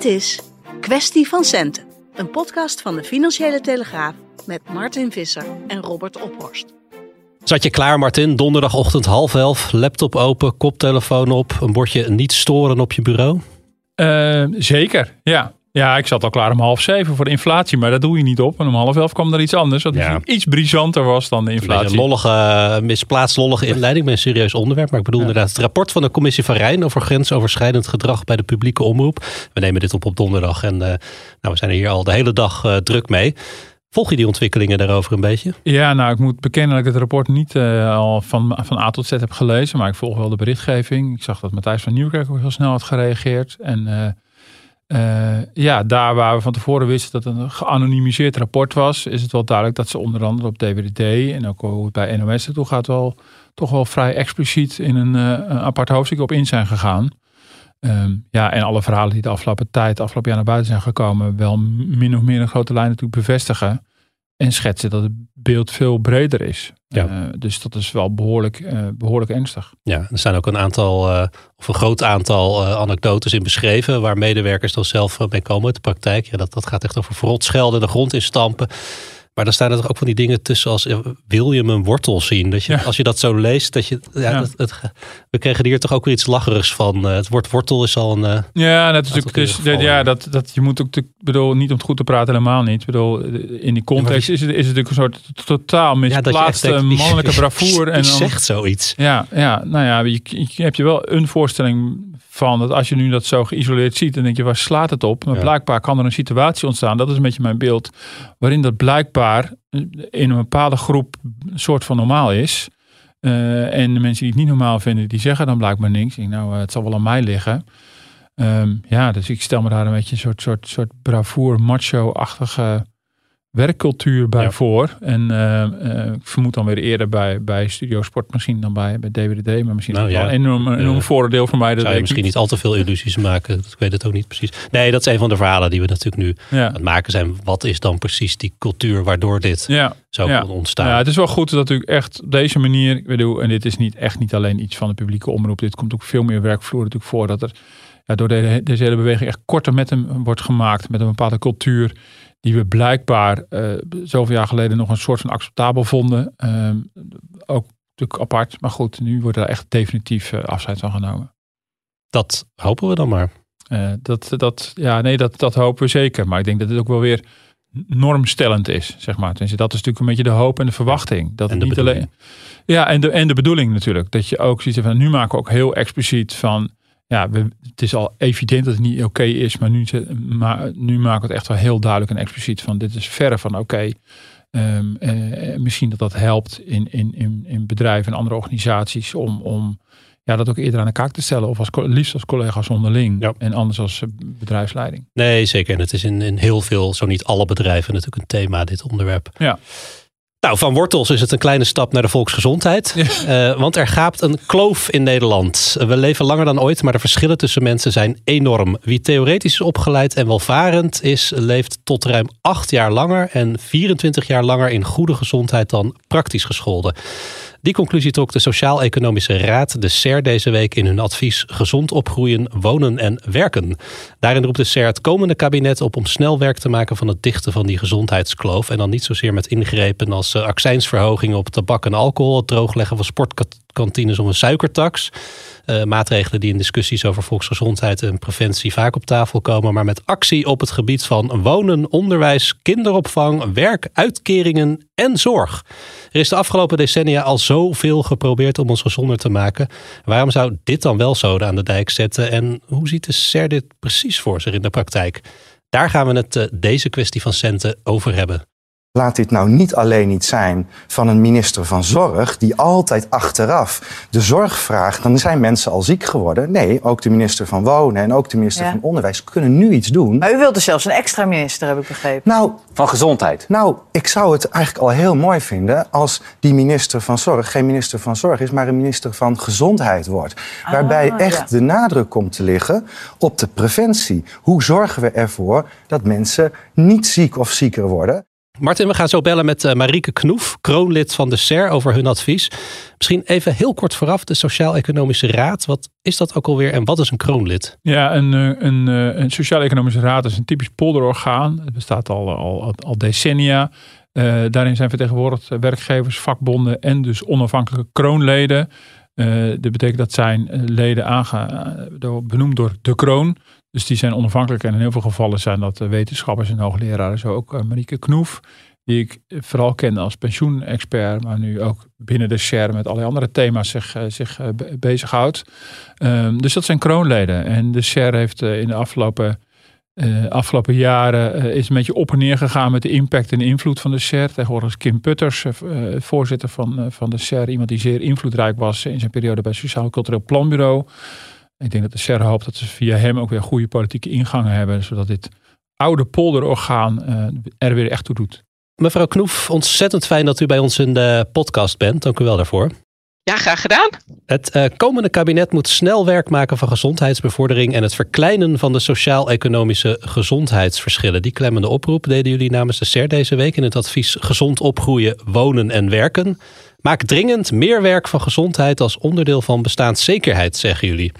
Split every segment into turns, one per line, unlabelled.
Dit is Kwestie van Centen, een podcast van de Financiële Telegraaf met Martin Visser en Robert Ophorst.
Zat je klaar, Martin? Donderdagochtend half elf, laptop open, koptelefoon op, een bordje niet storen op je bureau?
Uh, zeker, ja. Ja, ik zat al klaar om half zeven voor de inflatie, maar dat doe je niet op. En om half elf kwam er iets anders, wat ja. iets brisanter was dan de inflatie.
Een lollige, misplaatst lollige inleiding bij een serieus onderwerp. Maar ik bedoel inderdaad het rapport van de commissie van Rijn over grensoverschrijdend gedrag bij de publieke omroep. We nemen dit op op donderdag en uh, nou, we zijn er hier al de hele dag uh, druk mee. Volg je die ontwikkelingen daarover een beetje?
Ja, nou, ik moet bekennen dat ik het rapport niet uh, al van, van A tot Z heb gelezen. Maar ik volg wel de berichtgeving. Ik zag dat Matthijs van Nieuwkerk ook heel snel had gereageerd. En uh, ja, daar waar we van tevoren wisten dat het een geanonimiseerd rapport was, is het wel duidelijk dat ze onder andere op DWDD en ook bij NOS toe gaat, wel toch wel vrij expliciet in een, een apart hoofdstuk op in zijn gegaan. Um, ja, en alle verhalen die de afgelopen tijd, afgelopen jaar naar buiten zijn gekomen, wel min of meer een grote lijn natuurlijk bevestigen. En schetsen dat het beeld veel breder is. Ja. Uh, dus dat is wel behoorlijk, uh, behoorlijk ernstig.
Ja, er zijn ook een aantal, uh, of een groot aantal anekdotes in beschreven. waar medewerkers dan zelf mee komen uit de praktijk. Ja, dat, dat gaat echt over verrot schelden, de grond instampen. Maar dan staan er toch ook van die dingen tussen als wil je mijn wortel zien? Dat je, Als je dat zo leest, dat je. Ja, ja. Het, we kregen hier toch ook weer iets lacherigs van. het woord wortel is al een. Uh,
ja, dat is natuurlijk. Dus, ja, dat, dat, je moet ook. bedoel, niet om het goed te praten, helemaal niet. Ik bedoel, in die context is, het, is het natuurlijk een soort totaal misplaatste ja, mannelijke bravoure.
en dan, zegt zoiets.
Ja, ja, nou ja, je, je hebt je wel een voorstelling van dat als je nu dat zo geïsoleerd ziet, dan denk je, waar slaat het op? Maar blijkbaar kan er een situatie ontstaan, dat is een beetje mijn beeld, waarin dat blijkbaar in een bepaalde groep een soort van normaal is. Uh, en de mensen die het niet normaal vinden, die zeggen dan blijkbaar niks. Ik, nou, uh, het zal wel aan mij liggen. Um, ja, dus ik stel me daar een beetje een soort, soort, soort bravoer, macho-achtige werkcultuur bij voor. En uh, uh, ik vermoed dan weer eerder bij, bij Studio Sport misschien dan bij, bij DWDD. Maar misschien nou, ja. wel een enorm, enorm uh, voordeel voor mij. Dat
zou je misschien niet al te veel illusies maken. Ik weet het ook niet precies. Nee, dat is een van de verhalen die we natuurlijk nu ja. aan het maken zijn. Wat is dan precies die cultuur waardoor dit ja. zo
ja.
kan ontstaan?
Ja, het is wel goed dat natuurlijk echt op deze manier... Ik bedoel, en dit is niet, echt niet alleen iets van de publieke omroep. Dit komt ook veel meer werkvloer natuurlijk voor. Dat er ja, door de, deze hele beweging echt korter met hem wordt gemaakt. Met een bepaalde cultuur die we blijkbaar uh, zoveel jaar geleden nog een soort van acceptabel vonden. Uh, ook natuurlijk apart, maar goed, nu wordt er echt definitief uh, afscheid van genomen.
Dat hopen we dan maar.
Uh, dat, dat, ja, nee, dat, dat hopen we zeker. Maar ik denk dat het ook wel weer normstellend is, zeg maar. Tenminste, dat is natuurlijk een beetje de hoop en de verwachting. Dat
en
het niet alleen. Ja, en de, en de bedoeling natuurlijk. Dat je ook ziet van nu maken we ook heel expliciet van ja, we, het is al evident dat het niet oké is, maar nu, maar nu maken we het echt wel heel duidelijk en expliciet van dit is verre van oké. Okay. Um, eh, misschien dat dat helpt in, in, in, in bedrijven en andere organisaties om, om ja, dat ook eerder aan de kaak te stellen. Of als, liefst als collega's onderling ja. en anders als bedrijfsleiding.
Nee, zeker. En het is in, in heel veel, zo niet alle bedrijven natuurlijk een thema, dit onderwerp.
Ja.
Nou, van wortels is het een kleine stap naar de volksgezondheid. Ja. Uh, want er gaapt een kloof in Nederland. We leven langer dan ooit, maar de verschillen tussen mensen zijn enorm. Wie theoretisch is opgeleid en welvarend is, leeft tot ruim acht jaar langer en 24 jaar langer in goede gezondheid dan praktisch gescholden. Die conclusie trok de Sociaal-Economische Raad, de SER, deze week in hun advies Gezond opgroeien, wonen en werken. Daarin roept de SER het komende kabinet op om snel werk te maken van het dichten van die gezondheidskloof. En dan niet zozeer met ingrepen als uh, accijnsverhogingen op tabak en alcohol, het droogleggen van sportkantines of een suikertax. Uh, maatregelen die in discussies over volksgezondheid en preventie vaak op tafel komen, maar met actie op het gebied van wonen, onderwijs, kinderopvang, werk, uitkeringen en zorg. Er is de afgelopen decennia al zoveel geprobeerd om ons gezonder te maken. Waarom zou dit dan wel zoden aan de dijk zetten? En hoe ziet de SER dit precies voor zich in de praktijk? Daar gaan we het uh, deze kwestie van centen over hebben.
Laat dit nou niet alleen niet zijn van een minister van Zorg die altijd achteraf de zorg vraagt. Dan zijn mensen al ziek geworden. Nee, ook de minister van Wonen en ook de minister
Ja.
van Onderwijs kunnen nu iets doen.
Maar u wilt dus zelfs een extra minister, heb ik begrepen.
Nou,
Van gezondheid.
nou, ik zou het eigenlijk al heel mooi vinden als die minister van Zorg geen minister van Zorg is, maar een minister van Gezondheid wordt. Waarbij
Ah,
echt
ja.
de nadruk komt te liggen op de preventie. Hoe zorgen we ervoor dat mensen niet ziek of zieker worden?
Martin, we gaan zo bellen met eh, Marieke Knoef, kroonlid van de SER, over hun advies. Misschien even heel kort vooraf, de Sociaal-Economische Raad. Wat is dat ook alweer en wat is een kroonlid?
Ja, een, eh, een, eh, een sociaal-economische raad is een typisch polderorgaan. Het bestaat al, al, al, decennia. Daarin zijn vertegenwoordigd werkgevers, vakbonden en dus onafhankelijke kroonleden. Dat betekent dat zijn leden benoemd door de kroon. Dus die zijn onafhankelijk en in heel veel gevallen zijn dat eh, wetenschappers en hoogleraren. Zo ook eh, Marieke Knoef, die ik eh, vooral kende als pensioenexpert, maar nu ook binnen de SHARE met allerlei andere thema's zich, zich be- bezighoudt. Ehm, dus dat zijn kroonleden. En de SHARE heeft in de afgelopen, afgelopen jaren is een beetje op en neer gegaan met de impact en de invloed van de SHARE. Tegenwoordig is Kim Putters, voorzitter van, van de SHARE, iemand die zeer invloedrijk was in zijn periode bij het Sociaal Cultureel Planbureau. Ik denk dat de SHARE hoopt dat ze via hem ook weer goede politieke ingangen hebben, zodat dit oude polderorgaan eh, er weer echt toe doet.
Mevrouw Knoef, ontzettend fijn dat u bij ons in de podcast bent. Dank u wel daarvoor.
Ja, graag gedaan.
Het eh, komende kabinet moet snel werk maken van gezondheidsbevordering en het verkleinen van de sociaal-economische gezondheidsverschillen. Die klemmende oproep deden jullie namens de SER deze week in het advies Gezond opgroeien, wonen en werken. Maak dringend meer werk van gezondheid als onderdeel van bestaanszekerheid, zeggen jullie.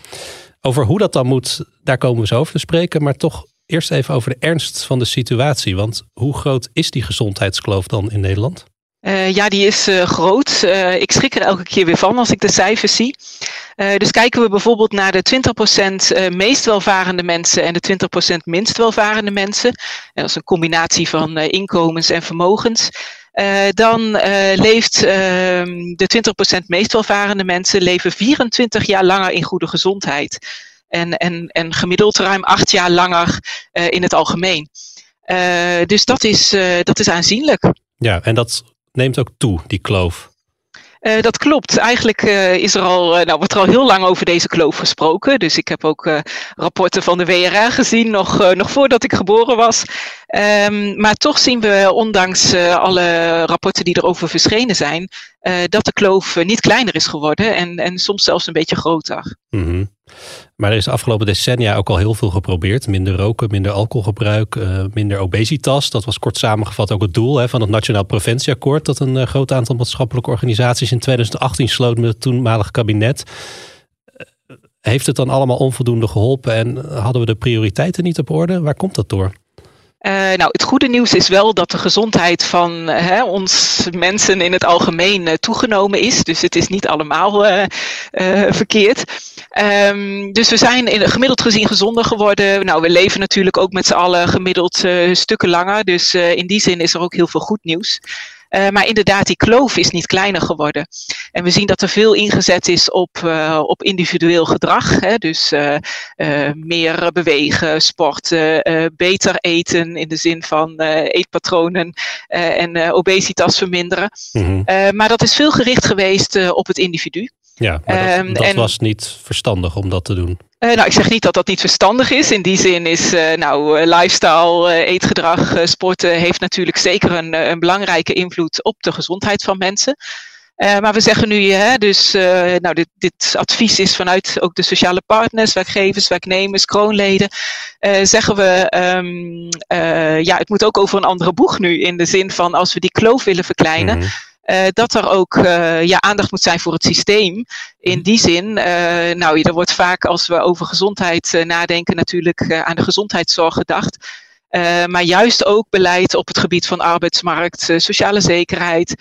Over hoe dat dan moet, daar komen we zo over te spreken, maar toch eerst even over de ernst van de situatie. Want hoe groot is die gezondheidskloof dan in Nederland?
Eh, ja, die is eh, groot. Eh, ik schrik er elke keer weer van als ik de cijfers zie. Dus kijken we bijvoorbeeld naar de 20% eh, meest welvarende mensen en de 20% minst welvarende mensen. En dat is een combinatie van inkomens en vermogens. Eh, dan eh, leeft ehm, de 20% meest welvarende mensen leven 24 jaar langer in goede gezondheid. En, en, en gemiddeld ruim acht jaar langer eh, in het algemeen. Dus dat is, dat is aanzienlijk.
Ja, en dat neemt ook toe, die kloof.
Eh, dat klopt. Eigenlijk eh, is er al, eh, nou, wordt er al heel lang over deze kloof gesproken. Dus ik heb ook rapporten van de WRA gezien, nog, nog voordat ik geboren was. Ehm, maar toch zien we, ondanks alle rapporten die erover verschenen zijn, dat de kloof niet kleiner is geworden en, en soms zelfs een beetje groter.
Mhm. Maar er is de afgelopen decennia ook al heel veel geprobeerd. Minder roken, minder alcoholgebruik, eh, minder obesitas. Dat was kort samengevat ook het doel hè, van het Nationaal Preventieakkoord. Dat een eh, groot aantal maatschappelijke organisaties in 2018 sloot met het toenmalig kabinet. Eh, Heeft het dan allemaal onvoldoende geholpen en hadden we de prioriteiten niet op orde? Waar komt dat door?
Eh, nou, het goede nieuws is wel dat de gezondheid van hè, ons mensen in het algemeen eh, toegenomen is. Dus het is niet allemaal eh, verkeerd. Ehm, dus we zijn in, gemiddeld gezien gezonder geworden. Nou, we leven natuurlijk ook met z'n allen gemiddeld stukken langer. Dus in die zin is er ook heel veel goed nieuws. Eh, maar inderdaad, die kloof is niet kleiner geworden. En we zien dat er veel ingezet is op, eh, op individueel gedrag. Hè? Dus eh, meer bewegen, sporten, beter eten in de zin van eetpatronen en obesitas verminderen.
Mhm.
Maar dat is veel gericht geweest op het individu.
Ja, maar dat,
Ehm,
dat
en-
was niet verstandig om dat te doen.
Eh, nou, ik zeg niet dat dat niet verstandig is. In die zin is eh, nou, eh, lifestyle, eetgedrag, sporten heeft natuurlijk zeker een, een belangrijke invloed op de gezondheid van mensen. Maar we zeggen nu, hè, dus nou, dit, dit advies is vanuit ook de sociale partners, werkgevers, werknemers, kroonleden. zeggen we, ehm, eh, ja, het moet ook over een andere boeg nu. In de zin van als we die kloof willen verkleinen,
Mhm.
Eh, dat er ook eh, ja, aandacht moet zijn voor het systeem. In die zin, eh, nou, er wordt vaak als we over gezondheid nadenken, natuurlijk aan de gezondheidszorg gedacht. Maar juist ook beleid op het gebied van arbeidsmarkt, sociale zekerheid,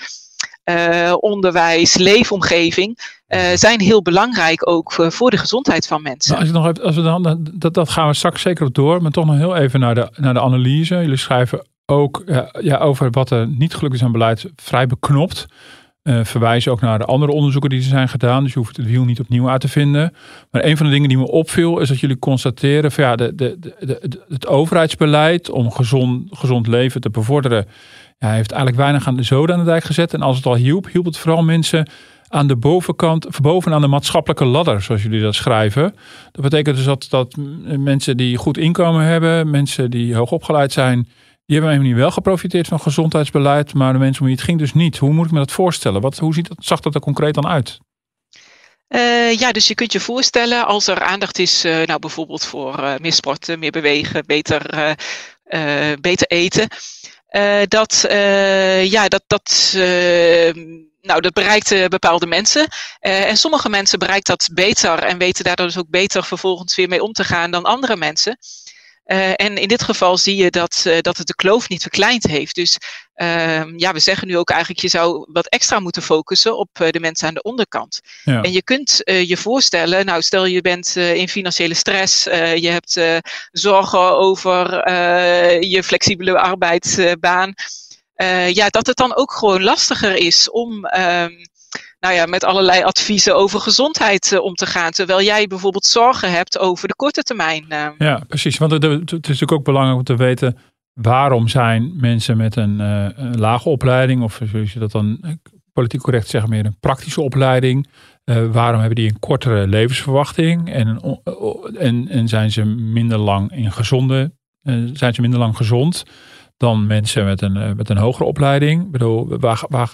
onderwijs, leefomgeving. eh, zijn heel belangrijk ook voor, voor de gezondheid van mensen.
Nou, als, nog als we dan, dat, dat gaan we straks zeker op door. Maar toch nog heel even naar de, naar de analyse. Jullie schrijven ook ja, ja, over wat er niet gelukt is aan beleid. Vrij beknopt. Eh, verwijzen ook naar de andere onderzoeken die er zijn gedaan. Dus je hoeft het wiel niet opnieuw uit te vinden. Maar een van de dingen die me opviel is dat jullie constateren ja, de, de, de, het overheidsbeleid om gezond, gezond leven te bevorderen Ja, heeft eigenlijk weinig aan de zoden aan de dijk gezet. En als het al hielp, hielp het vooral mensen aan de bovenkant, bovenaan de maatschappelijke ladder, zoals jullie dat schrijven. Dat betekent dus dat, dat mensen die goed inkomen hebben, mensen die hoog opgeleid zijn, die hebben helemaal niet wel geprofiteerd van gezondheidsbeleid, maar de mensen om wie het ging dus niet. Hoe moet ik me dat voorstellen? Wat, hoe ziet dat, zag dat er concreet dan uit?
Uh, ja, dus je kunt je voorstellen als er aandacht is, uh, nou bijvoorbeeld voor uh, meer sporten, meer bewegen, beter, beter eten, dat, ja, dat, dat nou, dat bereikt bepaalde mensen. en sommige mensen bereikt dat beter en weten daardoor dus ook beter vervolgens weer mee om te gaan dan andere mensen. Uh, en in dit geval zie je dat, uh, dat het de kloof niet verkleind heeft. Dus uh, ja, we zeggen nu ook eigenlijk, je zou wat extra moeten focussen op uh, de mensen aan de onderkant. Ja. En je kunt je voorstellen, nou stel je bent in financiële stress, je hebt zorgen over je flexibele arbeidsbaan. ja, dat het dan ook gewoon lastiger is om ehm, nou ja, met allerlei adviezen over gezondheid uh, om te gaan. Terwijl jij bijvoorbeeld zorgen hebt over de korte termijn. Uh.
Ja, precies. Want het, is natuurlijk ook belangrijk om te weten waarom zijn mensen met een, een lage opleiding, of zoals je dat dan politiek correct zeggen, meer een praktische opleiding. waarom hebben die een kortere levensverwachting en, en, en zijn ze minder lang in gezonde, zijn ze minder lang gezond dan mensen met een, met een hogere opleiding? Ik bedoel, waar, waar,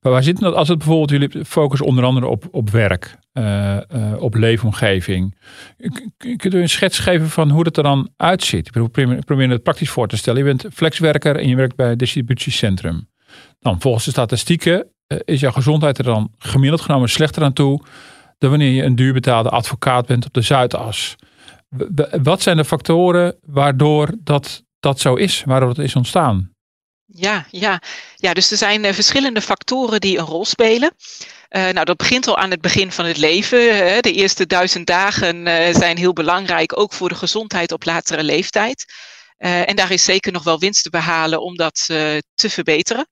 waar zit dat als het bijvoorbeeld, jullie focussen onder andere op, op werk, uh, uh, op leefomgeving. Kunt u een schets geven van hoe dat er dan uitziet? Ik probeer, probeer het praktisch voor te stellen. Je bent flexwerker en je werkt bij distributiecentrum. Dan volgens de statistieken is jouw gezondheid er dan gemiddeld genomen slechter aan toe dan wanneer je een duurbetaalde advocaat bent op de Zuidas. Wat zijn de factoren waardoor dat, dat zo is, waardoor het is ontstaan?
Ja, ja. ja, dus er zijn uh, verschillende factoren die een rol spelen. Uh, nou, dat begint al aan het begin van het leven. Uh, de eerste duizend dagen zijn heel belangrijk, ook voor de gezondheid op latere leeftijd. en daar is zeker nog wel winst te behalen om dat te verbeteren.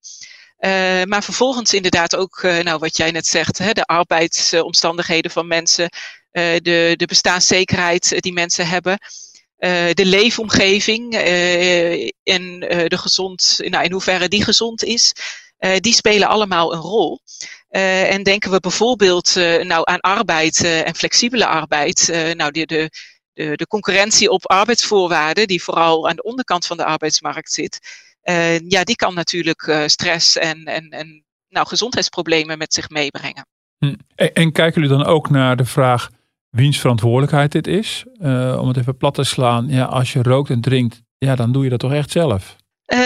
maar vervolgens inderdaad ook, nou, wat jij net zegt, hè, de arbeidsomstandigheden van mensen, de, de bestaanszekerheid die mensen hebben. Uh, de leefomgeving uh, en uh, de gezond, nou, in hoeverre die gezond is, die spelen allemaal een rol. en denken we bijvoorbeeld nou, aan arbeid en flexibele arbeid, nou, de, de, de, de, concurrentie op arbeidsvoorwaarden, die vooral aan de onderkant van de arbeidsmarkt zit, ja, die kan natuurlijk stress en, en, en nou, gezondheidsproblemen met zich meebrengen.
Hm. En, en kijken jullie dan ook naar de vraag wiens verantwoordelijkheid dit is. Uh, om het even plat te slaan. Ja, als je rookt en drinkt, ja, dan doe je dat toch echt zelf?
Uh,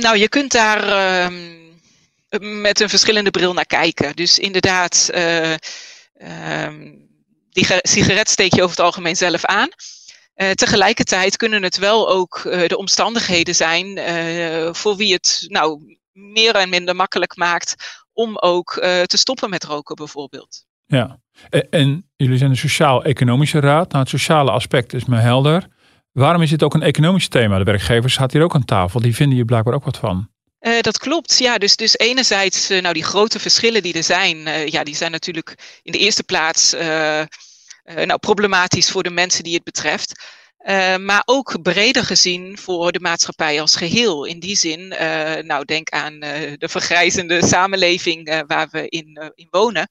nou, je kunt daar uh, met een verschillende bril naar kijken. Dus inderdaad, uh, die sigaret steek je over het algemeen zelf aan. Uh, tegelijkertijd kunnen het wel ook de omstandigheden zijn voor wie het nou meer en minder makkelijk maakt om ook te stoppen met roken bijvoorbeeld.
Ja, en jullie zijn de Sociaal-Economische Raad. Nou, het sociale aspect is me helder. Waarom is dit ook een economisch thema? De werkgevers zaten hier ook aan tafel. Die vinden hier blijkbaar ook wat van.
Uh, dat klopt, ja. Dus, dus enerzijds, uh, nou die grote verschillen die er zijn, uh, ja, die zijn natuurlijk in de eerste plaats nou, problematisch voor de mensen die het betreft. maar ook breder gezien voor de maatschappij als geheel. In die zin, nou denk aan de vergrijzende samenleving waar we in, in wonen.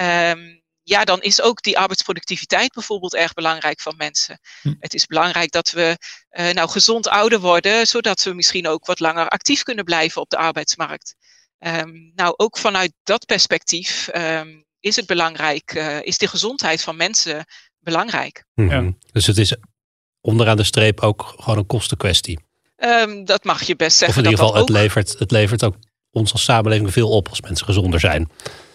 Um, ja, dan is ook die arbeidsproductiviteit bijvoorbeeld erg belangrijk van mensen. Hm. Het is belangrijk dat we uh, nou gezond ouder worden, zodat we misschien ook wat langer actief kunnen blijven op de arbeidsmarkt. Um, nou, ook vanuit dat perspectief um, is het belangrijk, uh, is de gezondheid van mensen belangrijk.
Mm -hmm. ja. Dus het is onderaan de streep ook gewoon een kostenkwestie.
Um, dat mag je best zeggen.
Of in ieder geval,
het,
levert, het levert ook ons als samenleving veel op als mensen gezonder zijn.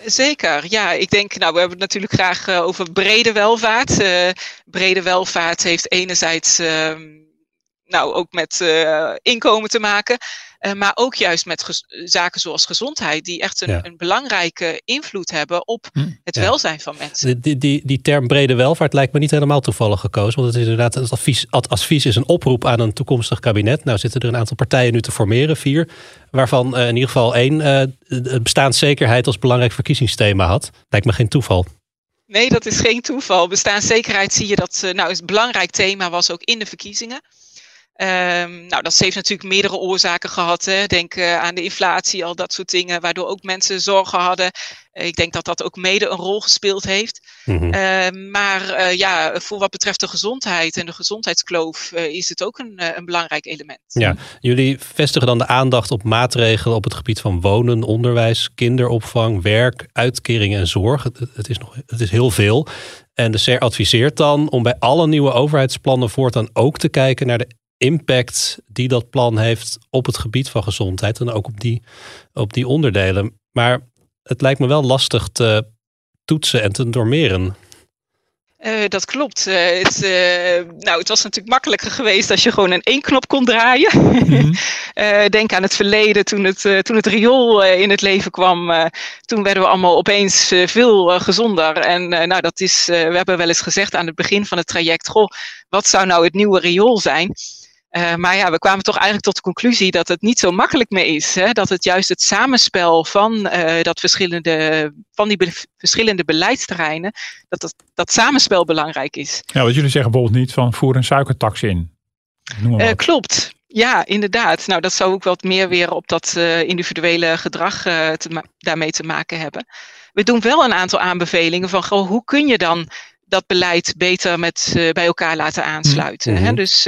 Zeker, ja. Ik denk, nou, we hebben het natuurlijk graag uh, over brede welvaart. Uh, brede welvaart heeft enerzijds uh, nou, ook met uh, inkomen te maken. Uh, maar ook juist met zaken zoals gezondheid, die echt een, ja. een belangrijke invloed hebben op hm. het ja. welzijn van mensen.
Die, die, die term brede welvaart lijkt me niet helemaal toevallig gekozen. Want het is inderdaad, het advies, het advies is een oproep aan een toekomstig kabinet. Nou zitten er een aantal partijen nu te formeren, vier. Waarvan uh, in ieder geval één uh, bestaanszekerheid als belangrijk verkiezingsthema had. Lijkt me geen toeval.
Nee, dat is geen toeval. Bestaanszekerheid zie je dat nou, een belangrijk thema was ook in de verkiezingen. Um, nou, dat heeft natuurlijk meerdere oorzaken gehad. Hè. Denk uh, aan de inflatie, al dat soort dingen, waardoor ook mensen zorgen hadden. ik denk dat dat ook mede een rol gespeeld heeft. Mm -hmm. uh, maar uh, ja, voor wat betreft de gezondheid en de gezondheidskloof is het ook een, een, belangrijk element.
Ja, jullie vestigen dan de aandacht op maatregelen op het gebied van wonen, onderwijs, kinderopvang, werk, uitkeringen en zorg. Het, het is, nog, het is heel veel. En de SER adviseert dan om bij alle nieuwe overheidsplannen voortaan ook te kijken naar de impact die dat plan heeft op het gebied van gezondheid en ook op die, op die onderdelen. Maar het lijkt me wel lastig te toetsen en te normeren.
Uh, dat klopt. Uh, het, uh, nou, het was natuurlijk makkelijker geweest als je gewoon een één knop kon draaien. Mm-hmm. denk aan het verleden, toen het, toen het riool in het leven kwam. toen werden we allemaal opeens veel gezonder. En nou, dat is, we hebben wel eens gezegd aan het begin van het traject: Goh, wat zou nou het nieuwe riool zijn? Uh, maar ja, we kwamen toch eigenlijk tot de conclusie dat het niet zo makkelijk meer is. Hè? Dat het juist het samenspel van, uh, dat verschillende, van die be verschillende beleidsterreinen, dat, dat dat samenspel belangrijk is.
Ja, wat jullie zeggen bijvoorbeeld niet van voer een suikertax in.
Uh, klopt. Ja, inderdaad. Nou, dat zou ook wat meer weer op dat individuele gedrag te daarmee te maken hebben. We doen wel een aantal aanbevelingen van goh, hoe kun je dan dat beleid beter met, bij elkaar laten aansluiten. Mm -hmm. hè? Dus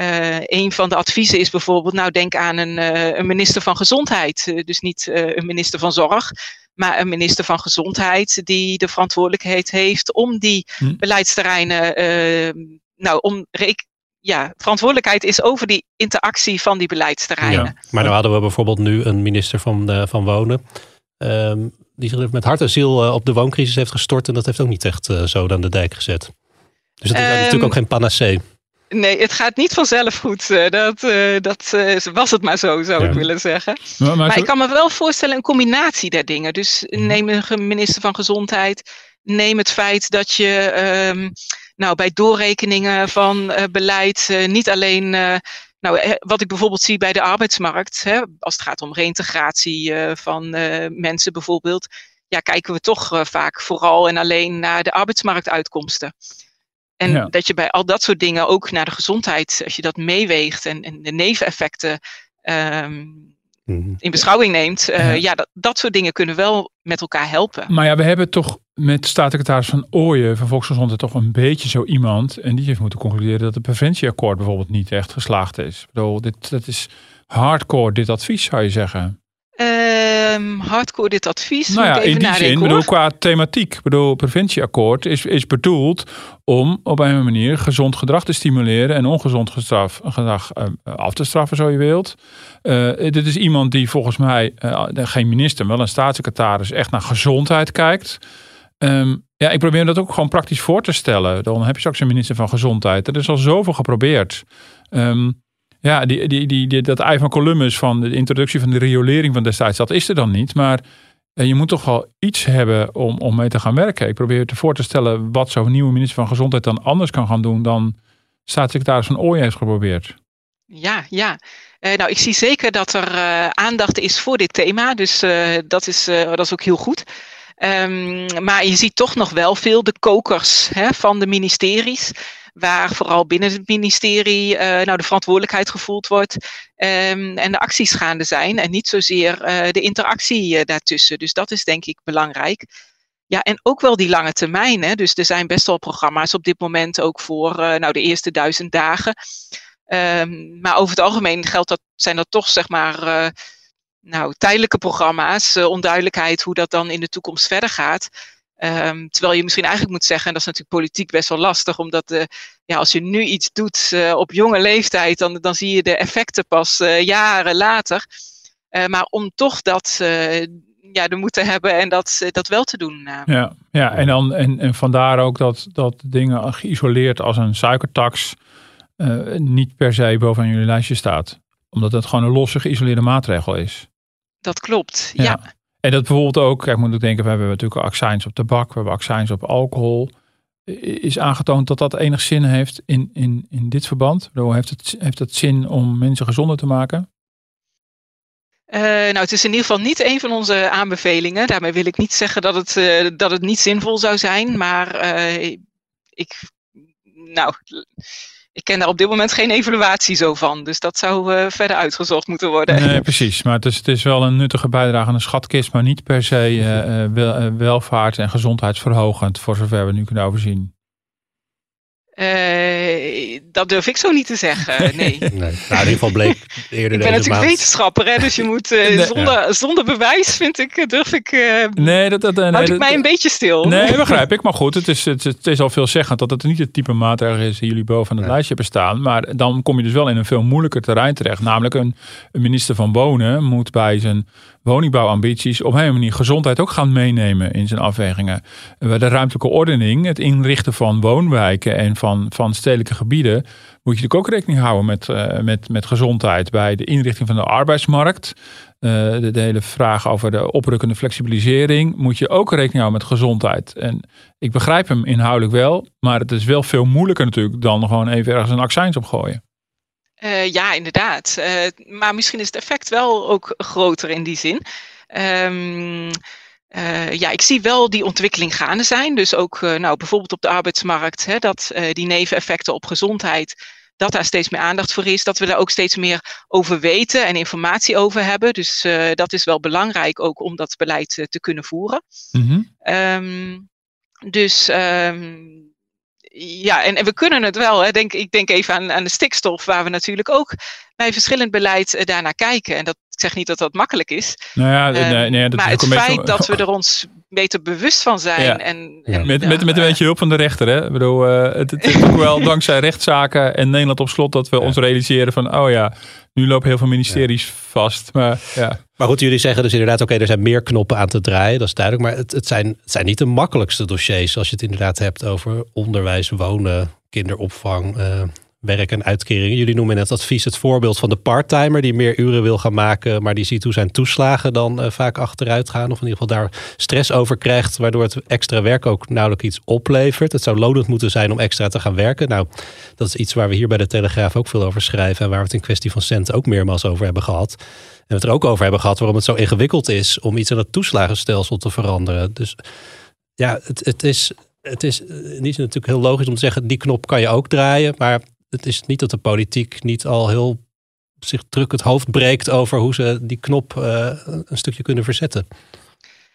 uh, een van de adviezen is bijvoorbeeld, nou denk aan een, uh, een minister van Gezondheid. Uh, dus niet een minister van Zorg, maar een minister van Gezondheid die de verantwoordelijkheid heeft om die hm. beleidsterreinen, nou om ja, verantwoordelijkheid is over die interactie van die beleidsterreinen. Ja,
maar dan hadden we bijvoorbeeld nu een minister van, van Wonen. Um, die zich met hart en ziel op de wooncrisis heeft gestort. En dat heeft ook niet echt zo aan de dijk gezet. Dus dat is um, natuurlijk ook geen panacee.
Nee, het gaat niet vanzelf goed. Eh, dat, uh, dat uh, was het maar zo, zou ja. ik willen zeggen. Maar, maar, maar ik kan me wel voorstellen een combinatie der dingen. Dus mhm. neem een minister van Gezondheid. Neem het feit dat je um, nou, bij doorrekeningen van beleid niet alleen... nou, wat ik bijvoorbeeld zie bij de arbeidsmarkt, hè, als het gaat om reïntegratie van mensen bijvoorbeeld, ja, kijken we toch vaak vooral en alleen naar de arbeidsmarktuitkomsten. En dat je bij al dat soort dingen ook naar de gezondheid, als je dat meeweegt en, en de neveneffecten um, in beschouwing neemt, uh, ja, ja dat, dat soort dingen kunnen wel met elkaar helpen.
Maar ja, we hebben toch met staatssecretaris Van Ooyen van Volksgezondheid toch een beetje zo iemand. En die heeft moeten concluderen dat het preventieakkoord bijvoorbeeld niet echt geslaagd is. Ik bedoel, dit, dat is hardcore dit advies zou je zeggen.
Um, hardcore dit advies.
Nou ja, in die zin, bedoel, qua thematiek. Ik bedoel, preventieakkoord is, is bedoeld om op een manier gezond gedrag te stimuleren en ongezond gedrag, gedrag uh, af te straffen, zo je wilt. Uh, dit is iemand die volgens mij, uh, geen minister, wel een staatssecretaris, echt naar gezondheid kijkt. Um, ja, ik probeer dat ook gewoon praktisch voor te stellen. Dan heb je straks een minister van Gezondheid. Er is al zoveel geprobeerd. Um, ja, die, die, die, dat ei van Columbus van de introductie van de riolering van destijds, dat is er dan niet. Maar eh, je moet toch wel iets hebben om, om mee te gaan werken. Ik probeer te voor te stellen wat zo'n nieuwe minister van Gezondheid dan anders kan gaan doen dan staatssecretaris van Ooyen heeft geprobeerd.
Ja, ja. Uh, nou, ik zie zeker dat er uh, aandacht is voor dit thema. Dus dat, is, dat is ook heel goed. Um, maar je ziet toch nog wel veel de kokers hè, van de ministeries waar vooral binnen het ministerie uh, nou, de verantwoordelijkheid gevoeld wordt um, en de acties gaande zijn en niet zozeer uh, de interactie uh, daartussen. Dus dat is denk ik belangrijk. Ja, en ook wel die lange termijn. Hè? Dus er zijn best wel programma's op dit moment ook voor nou, de eerste duizend dagen. Um, maar over het algemeen geldt dat, zijn dat toch zeg maar nou, tijdelijke programma's. onduidelijkheid hoe dat dan in de toekomst verder gaat. Um, terwijl je misschien eigenlijk moet zeggen, en dat is natuurlijk politiek best wel lastig, omdat uh, ja, als je nu iets doet uh, op jonge leeftijd, dan, dan zie je de effecten pas uh, jaren later. maar om toch dat ja, de moed te hebben en dat, dat wel te doen.
Ja, ja en, dan, en, en vandaar ook dat, dat dingen geïsoleerd als een suikertax niet per se bovenaan jullie lijstje staat. Omdat het gewoon een losse geïsoleerde maatregel is.
Dat klopt, ja. ja.
En dat bijvoorbeeld ook, kijk, moet ik denken, we hebben natuurlijk accijns op tabak, we hebben accijns op alcohol. Is aangetoond dat dat enig zin heeft in, in, in dit verband? Heeft het, heeft het zin om mensen gezonder te maken?
Uh, nou, het is in ieder geval niet een van onze aanbevelingen. Daarmee wil ik niet zeggen dat het, uh, dat het niet zinvol zou zijn. Maar uh, ik, nou, ik ken daar op dit moment geen evaluatie zo van. Dus dat zou verder uitgezocht moeten worden.
Nee, precies. Maar het is, het is wel een nuttige bijdrage aan een schatkist, maar niet per se wel, welvaart en gezondheidsverhogend, voor zover we nu kunnen overzien.
Uh, dat durf ik zo niet te zeggen, nee. nee. Nou,
in ieder geval bleek eerder
Ik ben natuurlijk wetenschapper, hè, dus je moet uh, zonder, zonder bewijs, vind ik, eh, durf ik, uh, nee, dat, dat, nee, houd ik mij een beetje stil.
Nee, begrijp ik. Maar goed, het is, het, het is al veelzeggend dat het niet het type maatregel is die jullie boven het lijstje hebben staan. Maar dan kom je dus wel in een veel moeilijker terrein terecht. Namelijk een, een minister van Wonen moet bij zijn woningbouwambities op een manier gezondheid ook gaan meenemen in zijn afwegingen. Bij de ruimtelijke ordening, het inrichten van woonwijken en van, van stedelijke gebieden, moet je natuurlijk ook rekening houden met, uh, met, met gezondheid. Bij de inrichting van de arbeidsmarkt, de, de, hele vraag over de oprukkende flexibilisering, moet je ook rekening houden met gezondheid. En ik begrijp hem inhoudelijk wel, maar het is wel veel moeilijker natuurlijk dan gewoon even ergens een accijns op gooien.
Uh, ja, inderdaad. Uh, maar misschien is het effect wel ook groter in die zin. Um, uh, ja, ik zie wel die ontwikkeling gaande zijn. Dus ook nou, bijvoorbeeld op de arbeidsmarkt, hè, dat die neveneffecten op gezondheid, dat daar steeds meer aandacht voor is. Dat we daar ook steeds meer over weten en informatie over hebben. Dus dat is wel belangrijk ook om dat beleid te kunnen voeren. Mm -hmm. um, dus um, ja, en, en we kunnen het wel. Hè. Denk, ik denk even aan, aan de stikstof, waar we natuurlijk ook bij verschillend beleid uh, daarnaar kijken. En dat, ik zeg niet dat dat makkelijk is.
Nou ja, uh, nee, nee,
dat maar het feit dat we er ons beter bewust van zijn. Ja. En,
en, met, met, met een beetje hulp van de rechter. Hè? Ik bedoel, uh, het, het is ook wel dankzij rechtszaken en Nederland op slot dat we ons realiseren van, oh ja, nu lopen heel veel ministeries vast. Maar, ja.
maar goed, jullie zeggen dus inderdaad, oké, er zijn meer knoppen aan te draaien, dat is duidelijk. Maar het, het, zijn, het zijn niet de makkelijkste dossiers als je het inderdaad hebt over onderwijs, wonen, kinderopvang, uh, werk en uitkeringen. Jullie noemen in het advies het voorbeeld van de parttimer die meer uren wil gaan maken, maar die ziet hoe zijn toeslagen dan uh, vaak achteruit gaan. Of in ieder geval daar stress over krijgt, waardoor het extra werk ook nauwelijks iets oplevert. Het zou lonend moeten zijn om extra te gaan werken. Nou, dat is iets waar we hier bij de Telegraaf ook veel over schrijven en waar we het in kwestie van centen ook meermaals over hebben gehad. En we het er ook over hebben gehad waarom het zo ingewikkeld is om iets aan het toeslagenstelsel te veranderen. Dus ja, het, het is het is die zin natuurlijk heel logisch om te zeggen, die knop kan je ook draaien. Maar het is niet dat de politiek niet al heel zich druk het hoofd breekt over hoe ze die knop uh, een stukje kunnen verzetten.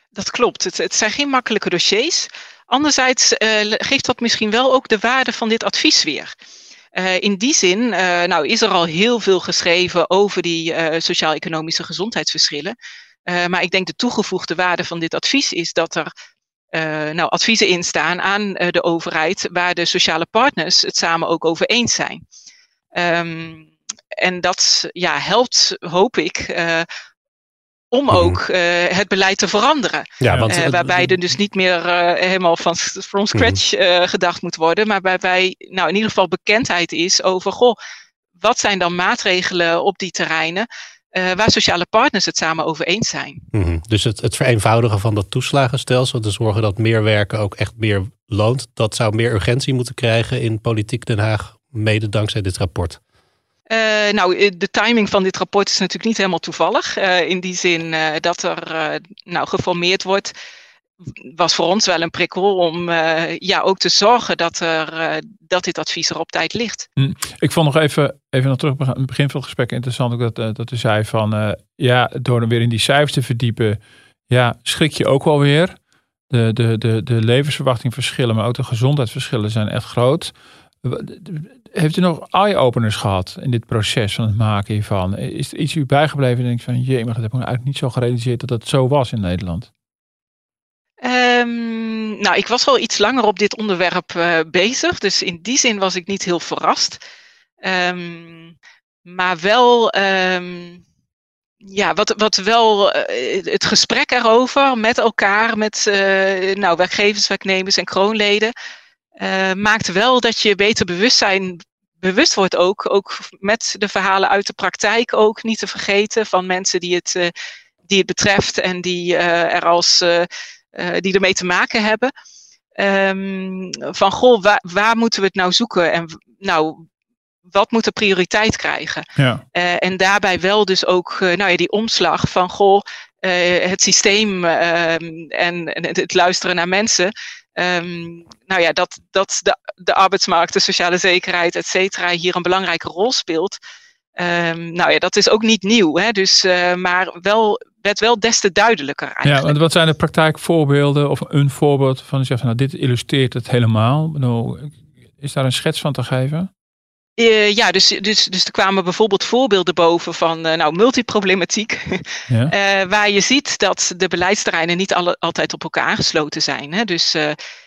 Dat klopt. Het, het zijn geen makkelijke dossiers. Anderzijds uh, geeft dat misschien wel ook de waarde van dit advies weer. Uh, in die zin nou, is er al heel veel geschreven over die sociaal-economische gezondheidsverschillen. maar ik denk de toegevoegde waarde van dit advies is dat er nou, adviezen instaan aan uh, de overheid, waar de sociale partners het samen ook over eens zijn. Um, en dat ja, helpt, hoop ik, uh, om mhm. ook het beleid te veranderen. Ja, want, waarbij er dus niet meer helemaal van from scratch mm. gedacht moet worden, maar waarbij nou, in ieder geval bekendheid is over, goh, wat zijn dan maatregelen op die terreinen uh, waar sociale partners het samen over eens zijn.
Mm Dus het, het vereenvoudigen van dat toeslagenstelsel, te zorgen dat meer werken ook echt meer loont, dat zou meer urgentie moeten krijgen in politiek Den Haag, mede dankzij dit rapport.
Uh, nou, eh, de timing van dit rapport is natuurlijk niet helemaal toevallig. Uh, in die zin dat er nou, geformeerd wordt was voor ons wel een prikkel om uh, ja, ook te zorgen dat, er, uh, dat dit advies er op tijd ligt.
Hm. Ik vond nog even, even nog terug het begin van het gesprek interessant ook dat, uh, dat u zei van ja, door dan weer in die cijfers te verdiepen, ja, schrik je ook wel weer. De, de, de, de levensverwachting verschillen, maar ook de gezondheidsverschillen zijn echt groot. Heeft u nog eye-openers gehad in dit proces van het maken hiervan? Is er iets u bijgebleven en denkt van, jee, maar dat heb ik eigenlijk niet zo gerealiseerd dat dat zo was in Nederland?
Um, nou, ik was al iets langer op dit onderwerp uh, bezig, dus in die zin was ik niet heel verrast. Um, maar wel, um, ja, wat, wat wel uh, het gesprek erover met elkaar, met uh, nou, werkgevers, werknemers en kroonleden, maakt wel dat je beter bewustzijn bewust wordt ook, ook met de verhalen uit de praktijk ook niet te vergeten van mensen die het, die het betreft en die er als uh, die ermee te maken hebben. Um, van goh, waar, waar, moeten we het nou zoeken? En nou, wat moet de prioriteit krijgen? Ja. Uh, en daarbij wel dus ook uh, nou ja, die omslag van goh, het systeem ehm, en, en, het luisteren naar mensen. Um, nou ja, dat, dat de, de arbeidsmarkt, de sociale zekerheid, et cetera, hier een belangrijke rol speelt. Um, nou ja, dat is ook niet nieuw. Hè? Dus, uh, maar wel, werd wel des te duidelijker eigenlijk.
Ja, want wat zijn de praktijkvoorbeelden of een voorbeeld van je zegt, nou dit illustreert het helemaal. Nou, is daar een schets van te geven?
Uh, ja, dus, dus, dus er kwamen bijvoorbeeld voorbeelden boven van uh, nou, multiproblematiek. Ja. Uh, waar je ziet dat de beleidsterreinen niet alle, altijd op elkaar aangesloten zijn. Hè? Dus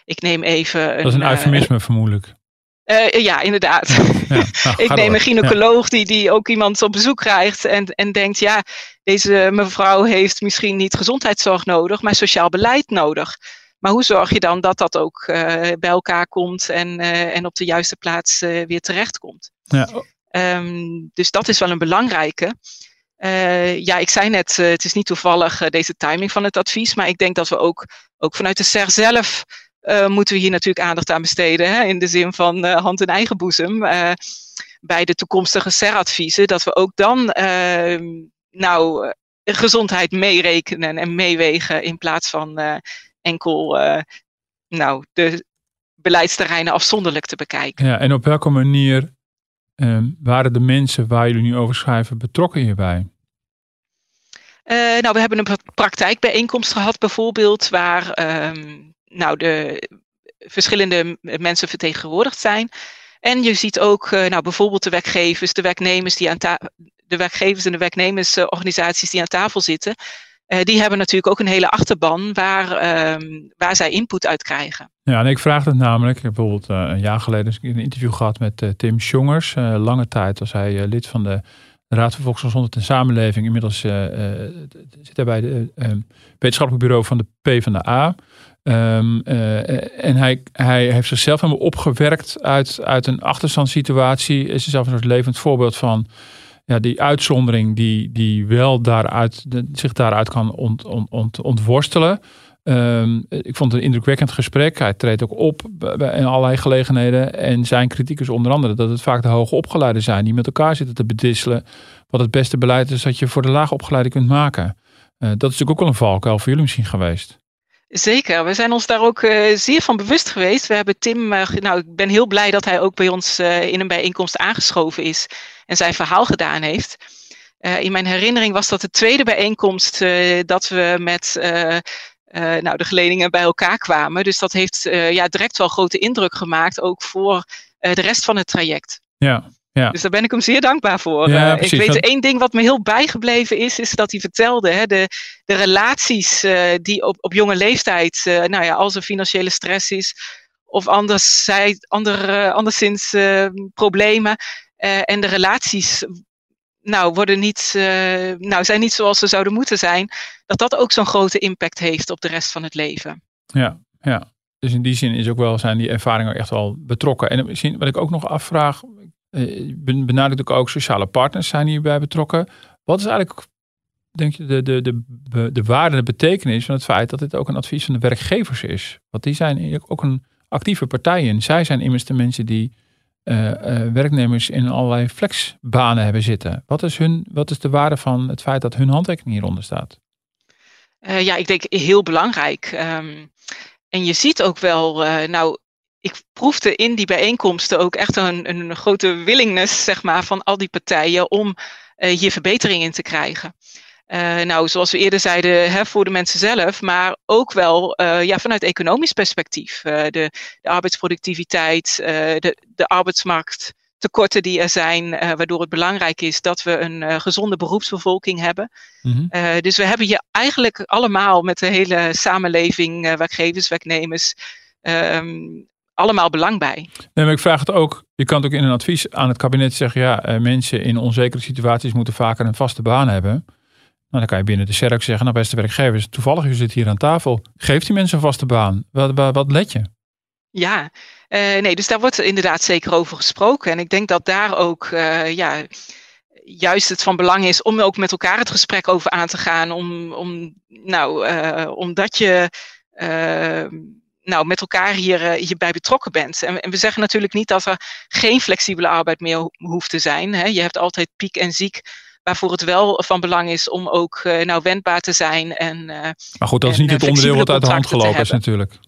ik neem even.
Een, dat is een eufemisme vermoedelijk.
Ja, inderdaad. Ja, nou, ik neem een gynaecoloog die, die ook iemand op bezoek krijgt en, en denkt, ja, deze mevrouw heeft misschien niet gezondheidszorg nodig, maar sociaal beleid nodig. Maar hoe zorg je dan dat dat ook uh, bij elkaar komt en, uh, en op de juiste plaats weer terechtkomt? Ja. Um, dus dat is wel een belangrijke. ja, ik zei net, het is niet toevallig deze timing van het advies, maar ik denk dat we ook, ook vanuit de SER zelf moeten we hier natuurlijk aandacht aan besteden. Hè, in de zin van hand in eigen boezem. bij de toekomstige SER-adviezen, dat we ook dan ehm, nou, gezondheid meerekenen en meewegen in plaats van enkel nou, de beleidsterreinen afzonderlijk te bekijken.
Ja, en op welke manier uh, waren de mensen waar jullie nu over schrijven betrokken hierbij?
Uh, nou, we hebben een praktijkbijeenkomst gehad bijvoorbeeld, waar um, nou, de verschillende mensen vertegenwoordigd zijn. En je ziet ook uh, nou, bijvoorbeeld de werkgevers, de werknemers die aan de werkgevers en de werknemersorganisaties die aan tafel zitten. Uh, die hebben natuurlijk ook een hele achterban waar, um, waar zij input uit krijgen.
Ja, en ik vraag het namelijk. Ik heb bijvoorbeeld uh, een jaar geleden een interview gehad met Tim Jongers. lange tijd was hij lid van de Raad voor Volksgezondheid en Samenleving. Inmiddels zit hij bij het ehm, wetenschappelijk bureau van de PvdA. Um, en hij, hij heeft zichzelf helemaal opgewerkt uit, uit een achterstandssituatie. Is zelf een soort levend voorbeeld van ja, die uitzondering die, die wel daaruit, zich daaruit kan ont, ont, ont, ontworstelen. Um, ik vond het een indrukwekkend gesprek. Hij treedt ook op in allerlei gelegenheden. En zijn kritiek is onder andere dat het vaak de hoogopgeleiden zijn die met elkaar zitten te bedisselen. Wat het beste beleid is dat je voor de laagopgeleide kunt maken. Uh, dat is natuurlijk ook wel een valkuil voor jullie misschien geweest.
Zeker, we zijn ons daar ook uh, zeer van bewust geweest. We hebben Tim, uh, nou ik ben heel blij dat hij ook bij ons uh, in een bijeenkomst aangeschoven is en zijn verhaal gedaan heeft. in mijn herinnering was dat de tweede bijeenkomst dat we met nou, de geledingen bij elkaar kwamen. Dus dat heeft ja, direct wel grote indruk gemaakt, ook voor de rest van het traject.
Ja, ja.
Dus daar ben ik hem zeer dankbaar voor. Ja, uh, ik weet één ding wat me heel bijgebleven is, is dat hij vertelde, hè, de, de relaties uh, die op, op jonge leeftijd, uh, nou ja, als er financiële stress is, of anders, ander, anderszins problemen, en de relaties nou, worden niet, nou, zijn niet zoals ze zouden moeten zijn, dat dat ook zo'n grote impact heeft op de rest van het leven.
Ja, ja. Dus in die zin is ook wel, zijn die ervaringen echt wel betrokken. En misschien wat ik ook nog afvraag, benadrukt ook sociale partners zijn hierbij betrokken. Wat is eigenlijk, denk je, de, de, de, de waarde de betekenis van het feit dat dit ook een advies van de werkgevers is? Want die zijn ook een actieve partij in. Zij zijn immers de mensen die uh, uh, werknemers in allerlei flexbanen hebben zitten. Wat is, hun, wat is de waarde van het feit dat hun handtekening hieronder staat?
ja, ik denk heel belangrijk. Um, en je ziet ook wel, nou, ik proefde in die bijeenkomsten ook echt een, een grote willingness zeg maar, van al die partijen om uh, hier verbetering in te krijgen. Uh, nou, zoals we eerder zeiden, hè, voor de mensen zelf, maar ook wel uh, ja, vanuit economisch perspectief. de, de, arbeidsproductiviteit, de, de arbeidsmarkttekorten die er zijn, waardoor het belangrijk is dat we een gezonde beroepsbevolking hebben. Mm -hmm. dus we hebben hier eigenlijk allemaal met de hele samenleving, werkgevers, werknemers, um, allemaal belang bij.
Nee, maar ik vraag het ook. Je kan het ook in een advies aan het kabinet zeggen: ja, eh, mensen in onzekere situaties moeten vaker een vaste baan hebben. Nou, dan kan je binnen de CERC zeggen: nou, beste werkgevers, toevallig u zit hier aan tafel. Geef die mensen een vaste baan. Wat, wat, wat let je?
Ja, uh, nee, dus daar wordt inderdaad zeker over gesproken. En ik denk dat daar ook, uh, ja, juist het van belang is om ook met elkaar het gesprek over aan te gaan. Om, om nou, uh, omdat je nou, met elkaar hier, uh, hierbij betrokken bent. En, en, we zeggen natuurlijk niet dat er geen flexibele arbeid meer hoeft te zijn. Hè. Je hebt altijd piek en ziek waarvoor het wel van belang is om ook uh, nou wendbaar te zijn. En, uh,
maar goed, dat is niet het onderdeel wat uit de hand gelopen is natuurlijk.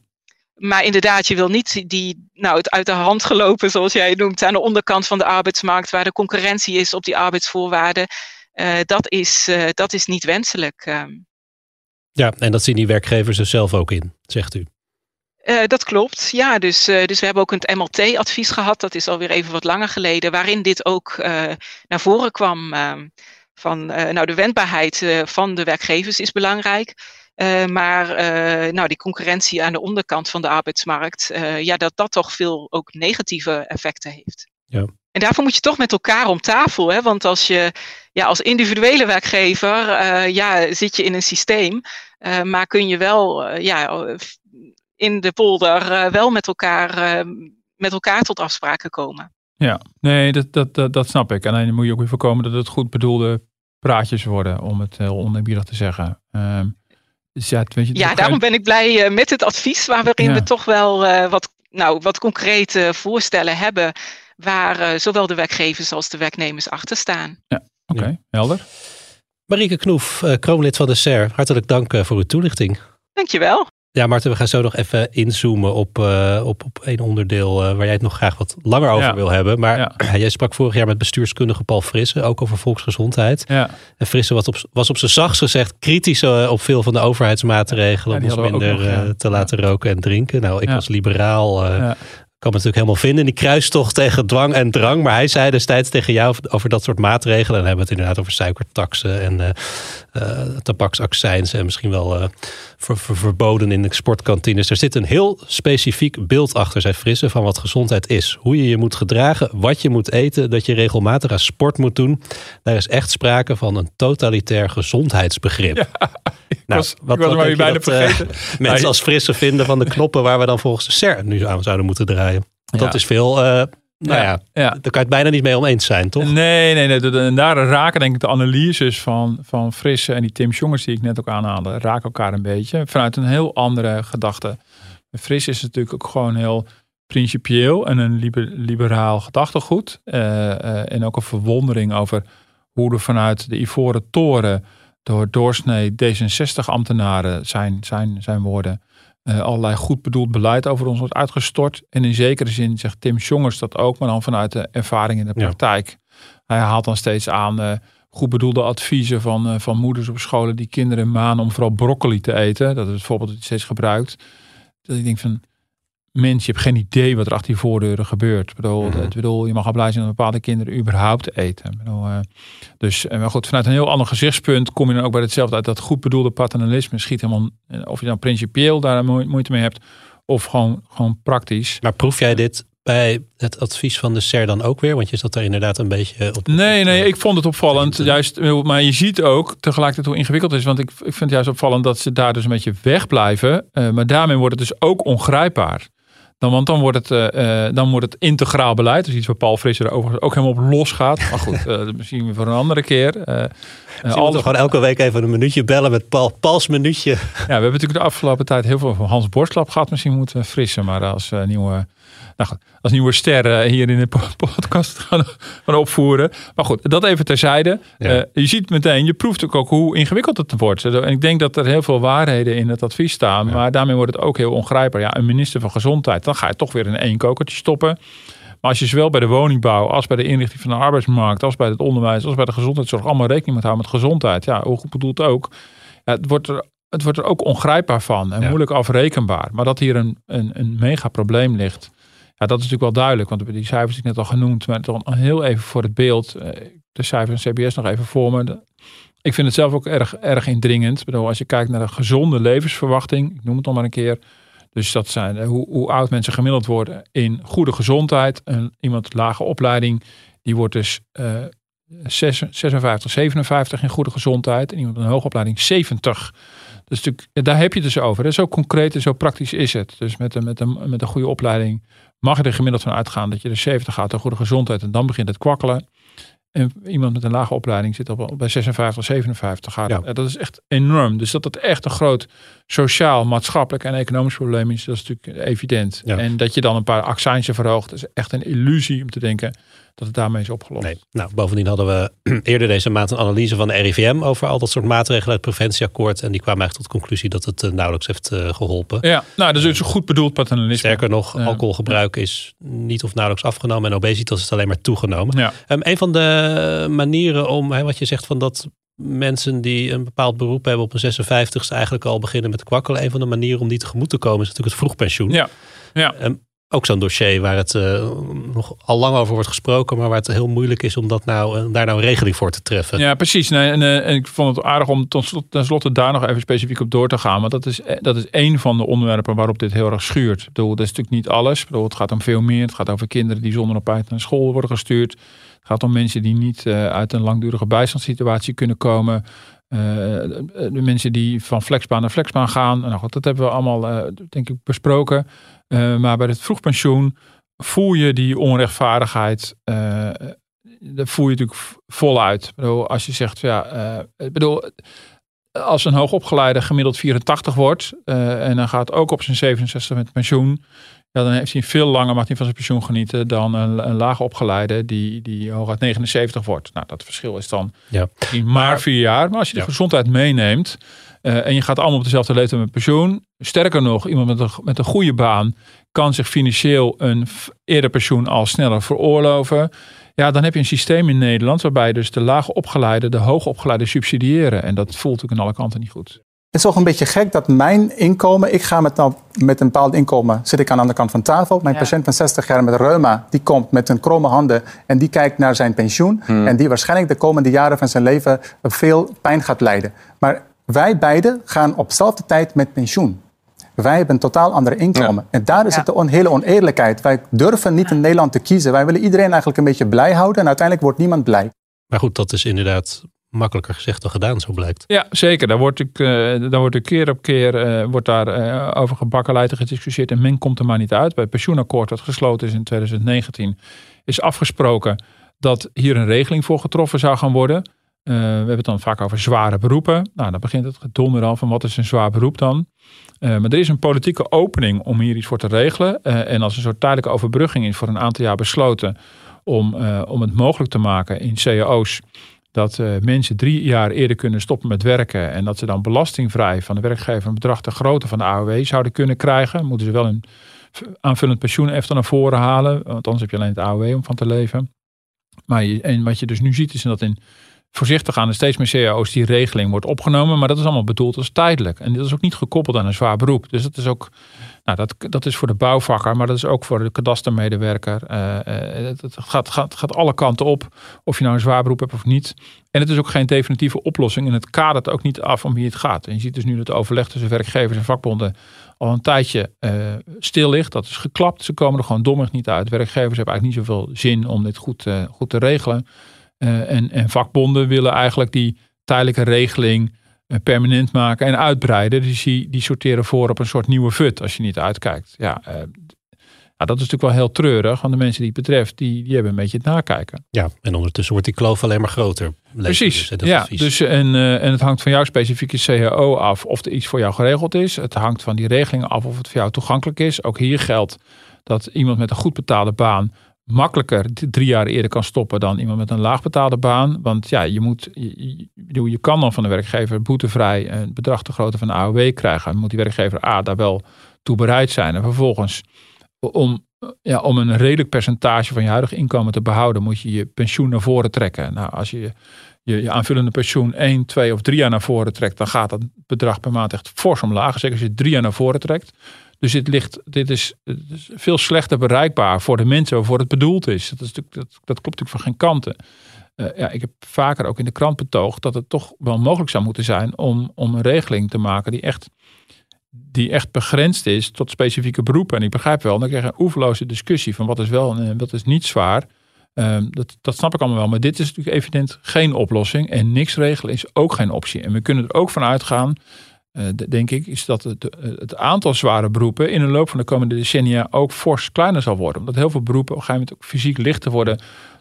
maar inderdaad, je wil niet die, nou, het uit de hand gelopen, zoals jij het noemt, aan de onderkant van de arbeidsmarkt, waar de concurrentie is op die arbeidsvoorwaarden. Uh, dat, is, uh, dat is niet wenselijk. Ehm.
Ja, en dat zien die werkgevers er zelf ook in, zegt u.
Uh, dat klopt, ja. Dus, dus we hebben ook een MLT-advies gehad, dat is alweer even wat langer geleden, waarin dit ook naar voren kwam. Ehm, van, nou, de wendbaarheid van de werkgevers is belangrijk. Maar nou, die concurrentie aan de onderkant van de arbeidsmarkt, ja, dat dat toch veel ook negatieve effecten heeft.
Ja.
En daarvoor moet je toch met elkaar om tafel. Hè? Want als je ja, als individuele werkgever ja, zit je in een systeem, maar kun je wel ja, in de polder wel met elkaar, met elkaar tot afspraken komen.
Ja, nee, dat, dat, dat, dat snap ik. En dan moet je ook weer voorkomen dat het goed bedoelde praatjes worden, om het heel oneerbiedig te zeggen. Uh,
dus ja, weet je, ja daarom ben ik blij uh, met het advies, waarin we toch wel uh, wat, nou, wat concrete voorstellen hebben, waar uh, zowel de werkgevers als de werknemers achter staan.
Ja, oké, okay, ja. helder.
Marieke Knoef, kroonlid van de SER, hartelijk dank voor uw toelichting.
Dankjewel.
Ja, Marten, we gaan zo nog even inzoomen op, uh, op, op één onderdeel uh, waar jij het nog graag wat langer over wil hebben. Maar ja. jij sprak vorig jaar met bestuurskundige Paul Frisse, ook over volksgezondheid.
Ja.
En Frisse was op, was op zijn zachtst gezegd kritisch uh, op veel van de overheidsmaatregelen om ons minder nog, te laten roken en drinken. Nou, ik was liberaal, kan me natuurlijk helemaal vinden in die kruistocht tegen dwang en drang. Maar hij zei destijds tegen jou over dat soort maatregelen. En dan hebben we het inderdaad over suikertaxen en uh, tabaksaccijns en misschien wel ver, verboden in de sportkantines. Er zit een heel specifiek beeld achter, zei Frisse, van wat gezondheid is. Hoe je je moet gedragen, wat je moet eten, dat je regelmatig aan sport moet doen. Daar is echt sprake van een totalitair gezondheidsbegrip. Ja,
nou, was, wat, wat maar bijna vergeten.
mensen als Frisse vinden van de knoppen waar we dan volgens de CER nu aan zouden moeten draaien. Dat is veel uh, nou ja, ja, daar kan je het bijna niet mee oneens zijn, toch?
Nee, nee, nee. En daar raken denk ik de analyses van, van Frisse en die Tim Jongers die ik net ook aanhaalde, raken elkaar een beetje. Vanuit een heel andere gedachte. Fris is natuurlijk ook gewoon heel principieel en een liber, liberaal gedachtegoed. Uh, uh, en ook een verwondering over hoe er vanuit de Ivoren Toren door doorsnee D66-ambtenaren zijn, zijn, zijn woorden uh, allerlei goed bedoeld beleid over ons wordt uitgestort. En in zekere zin zegt Tim Jongers dat ook, maar dan vanuit de ervaring in de praktijk. Hij haalt dan steeds aan uh, goed bedoelde adviezen van, uh, van moeders op scholen die kinderen manen om vooral broccoli te eten. Dat is bijvoorbeeld steeds gebruikt. Dat ik denk van, mens, je hebt geen idee wat er achter die voordeuren gebeurt. Ik bedoel, mm -hmm. bedoel, je mag al blij zijn dat bepaalde kinderen überhaupt eten. Ik bedoel, uh, dus maar goed, vanuit een heel ander gezichtspunt kom je dan ook bij hetzelfde uit. Dat goed bedoelde paternalisme schiet helemaal, of je dan principieel daar moeite mee hebt, of gewoon, gewoon praktisch.
Maar proef jij dit bij het advies van de SER dan ook weer? Want je zat daar inderdaad een beetje op.
Nee, nee, ik vond het opvallend. Juist, maar je ziet ook tegelijkertijd hoe ingewikkeld het is. Want ik, ik vind het juist opvallend dat ze daar dus een beetje wegblijven. Uh, maar daarmee wordt het dus ook ongrijpbaar. Dan, want dan wordt, het, uh, dan wordt het integraal beleid. Dus iets waar Paul Frisser er overigens ook helemaal op los gaat. Maar goed, uh, misschien voor een andere keer. Uh,
alles... gewoon elke week even een minuutje bellen met Paul. Pauls minuutje. Ja,
we hebben natuurlijk de afgelopen tijd heel veel van Hans Borstlap gehad. Misschien moeten frissen. Maar als nieuwe nou goed, als nieuwe sterren hier in de podcast gaan, gaan opvoeren. Maar goed, dat even terzijde. Ja. Uh, je ziet meteen, je proeft ook, ook hoe ingewikkeld het wordt. En ik denk dat er heel veel waarheden in het advies staan. Ja. Maar daarmee wordt het ook heel ongrijpbaar. Ja, een minister van Gezondheid, dan ga je toch weer in één kokertje stoppen. Maar als je zowel bij de woningbouw als bij de inrichting van de arbeidsmarkt, als bij het onderwijs, als bij de gezondheidszorg allemaal rekening moet houden met gezondheid. Ja, hoe goed bedoeld ook. Ja, het wordt er het wordt er ook ongrijpbaar van en ja. moeilijk afrekenbaar. Maar dat hier een, een, een mega probleem ligt. Ja, dat is natuurlijk wel duidelijk, want die cijfers die ik net al genoemd, maar toch heel even voor het beeld, eh, de cijfers van CBS nog even voor me. Ik vind het zelf ook erg, erg indringend. Ik bedoel, als je kijkt naar de gezonde levensverwachting, ik noem het nog maar een keer. Dus dat zijn eh, hoe, hoe oud mensen gemiddeld worden in goede gezondheid. En iemand lage opleiding, die wordt dus uh, 56, 57 in goede gezondheid. En iemand met een hoge opleiding 70. Dus daar heb je het dus over. Zo concreet en zo praktisch is het. Dus met een, met een, met een goede opleiding mag je er gemiddeld van uitgaan dat je de 70 gaat, een goede gezondheid en dan begint het kwakkelen. En iemand met een lage opleiding zit op, bij 56, 57 gaat. Ja. Dat is echt enorm. Dus dat dat echt een groot sociaal, maatschappelijk en economisch probleem is, dat is natuurlijk evident. Ja. En dat je dan een paar accijnsen verhoogt, is echt een illusie om te denken dat het daarmee is opgelost.
Nee. Nou, bovendien hadden we eerder deze maand een analyse van de RIVM over al dat soort maatregelen uit het preventieakkoord. En die kwamen eigenlijk tot de conclusie dat het nauwelijks heeft geholpen.
Ja, nou, dat is dus goed bedoeld paternalisme.
Sterker nog, alcoholgebruik is niet of nauwelijks afgenomen en obesitas is alleen maar toegenomen.
Ja.
Um, een van de manieren om, hè, wat je zegt van dat mensen die een bepaald beroep hebben op een 56ste eigenlijk al beginnen met kwakkelen. Een van de manieren om die tegemoet te komen is natuurlijk het vroegpensioen.
Ja. ja.
Um, ook zo'n dossier waar het uh, nog al lang over wordt gesproken, maar waar het heel moeilijk is om dat nou, uh, daar nou een regeling voor te treffen.
Ja, precies. En, uh, en ik vond het aardig om tenslotte daar nog even specifiek op door te gaan. Want dat is, dat is één van de onderwerpen waarop dit heel erg schuurt. Ik bedoel, dat is natuurlijk niet alles. Ik bedoel, het gaat om veel meer. Het gaat over kinderen die zonder op uit naar school worden gestuurd. Het gaat om mensen die niet uit een langdurige bijstandssituatie kunnen komen. de mensen die van flexbaan naar flexbaan gaan. Nou, dat hebben we allemaal, denk ik, besproken. Uh, maar bij het vroegpensioen voel je die onrechtvaardigheid. Uh, dat voel je natuurlijk voluit. Ik bedoel, als je zegt, ja, uh, bedoel, als een hoogopgeleide gemiddeld 84 wordt en dan gaat ook op zijn 67 met pensioen, ja, dan heeft hij veel langer mag hij van zijn pensioen genieten dan een, een laagopgeleide die, die hooguit 79 wordt. Nou, dat verschil is dan
ja.
maar vier jaar. Maar als je de ja. gezondheid meeneemt, uh, en je gaat allemaal op dezelfde leeftijd met pensioen. Sterker nog, iemand met een, met een goede baan kan zich financieel een eerder pensioen al sneller veroorloven. Ja, dan heb je een systeem in Nederland waarbij dus de lage opgeleide de hoogopgeleide subsidiëren. En dat voelt natuurlijk aan alle kanten niet goed.
Het is toch een beetje gek dat mijn inkomen, ik ga met, nou, met een bepaald inkomen, zit ik aan de andere kant van tafel. Mijn ja. patiënt van 60 jaar met reuma, die komt met een kromme handen en die kijkt naar zijn pensioen. Hmm. En die waarschijnlijk de komende jaren van zijn leven veel pijn gaat lijden. Maar wij beiden gaan op dezelfde tijd met pensioen. Wij hebben een totaal andere inkomen. Ja. En daar is ja. het de on hele oneerlijkheid. Wij durven niet in Nederland te kiezen. Wij willen iedereen eigenlijk een beetje blij houden. En uiteindelijk wordt niemand blij.
Maar goed, dat is inderdaad makkelijker gezegd dan gedaan, zo blijkt.
Ja, zeker. Daar wordt, ik, uh, daar wordt er keer op keer uh, wordt daar, uh, over gebakkenleid gediscussieerd. En men komt er maar niet uit. Bij het pensioenakkoord dat gesloten is in 2019 is afgesproken dat hier een regeling voor getroffen zou gaan worden. Uh, we hebben het dan vaak over zware beroepen. Nou, dan begint het gedonder al van wat is een zwaar beroep dan. Uh, maar er is een politieke opening om hier iets voor te regelen. Uh, en als een soort tijdelijke overbrugging is voor een aantal jaar besloten om, om het mogelijk te maken in cao's dat mensen drie jaar eerder kunnen stoppen met werken en dat ze dan belastingvrij van de werkgever een bedrag te grootte van de AOW zouden kunnen krijgen. Moeten ze wel een aanvullend pensioen even naar voren halen, want anders heb je alleen het AOW om van te leven. Maar en wat je dus nu ziet is dat in voorzichtig aan en steeds meer cao's die regeling wordt opgenomen. Maar dat is allemaal bedoeld als tijdelijk. En dat is ook niet gekoppeld aan een zwaar beroep. Dus dat is ook, nou, dat, dat is voor de bouwvakker, maar dat is ook voor de kadastermedewerker. Uh, het, het gaat, gaat, gaat alle kanten op, of je nou een zwaar beroep hebt of niet. En het is ook geen definitieve oplossing. En het kadert ook niet af om wie het gaat. En je ziet dus nu dat het overleg tussen werkgevers en vakbonden al een tijdje uh, stil ligt. Dat is geklapt. Ze komen er gewoon dommig niet uit. Werkgevers hebben eigenlijk niet zoveel zin om dit goed, goed te regelen. Uh, en, en, vakbonden willen eigenlijk die tijdelijke regeling uh, permanent maken en uitbreiden. Dus die, die sorteren voor op een soort nieuwe fut als je niet uitkijkt. Ja, uh, nou, dat is natuurlijk wel heel treurig, want de mensen die het betreft, die, die hebben een beetje het nakijken.
Ja, en ondertussen wordt die kloof alleen maar groter.
Precies, dus, ja. Dus, en, en het hangt van jouw specifieke CHO af of er iets voor jou geregeld is. Het hangt van die regelingen af of het voor jou toegankelijk is. Ook hier geldt dat iemand met een goed betaalde baan makkelijker drie jaar eerder kan stoppen dan iemand met een laagbetaalde baan. Want ja, je, moet, je, je, kan dan van de werkgever boetevrij een bedrag te grootte van de AOW krijgen. Dan moet die werkgever A daar wel toe bereid zijn. En vervolgens, om, ja, om een redelijk percentage van je huidige inkomen te behouden, moet je je pensioen naar voren trekken. Nou, als je je, aanvullende pensioen 1, 2 of 3 jaar naar voren trekt, dan gaat dat bedrag per maand echt fors omlaag. Zeker als je drie jaar naar voren trekt. Dus dit, ligt, dit is, veel slechter bereikbaar voor de mensen waarvoor het bedoeld is. Dat, is dat, dat klopt natuurlijk van geen kanten. Uh, ja, ik heb vaker ook in de krant betoogd dat het toch wel mogelijk zou moeten zijn om, om een regeling te maken die echt, die echt begrensd is tot specifieke beroepen. En ik begrijp wel, dan krijg je een oeverloze discussie van wat is wel en wat is niet zwaar. Uh, dat, dat snap ik allemaal wel. Maar dit is natuurlijk evident geen oplossing. En niks regelen is ook geen optie. En we kunnen er ook van uitgaan denk ik, is dat het, het, aantal zware beroepen in de loop van de komende decennia ook fors kleiner zal worden. Omdat heel veel beroepen op een gegeven moment ook fysiek lichter worden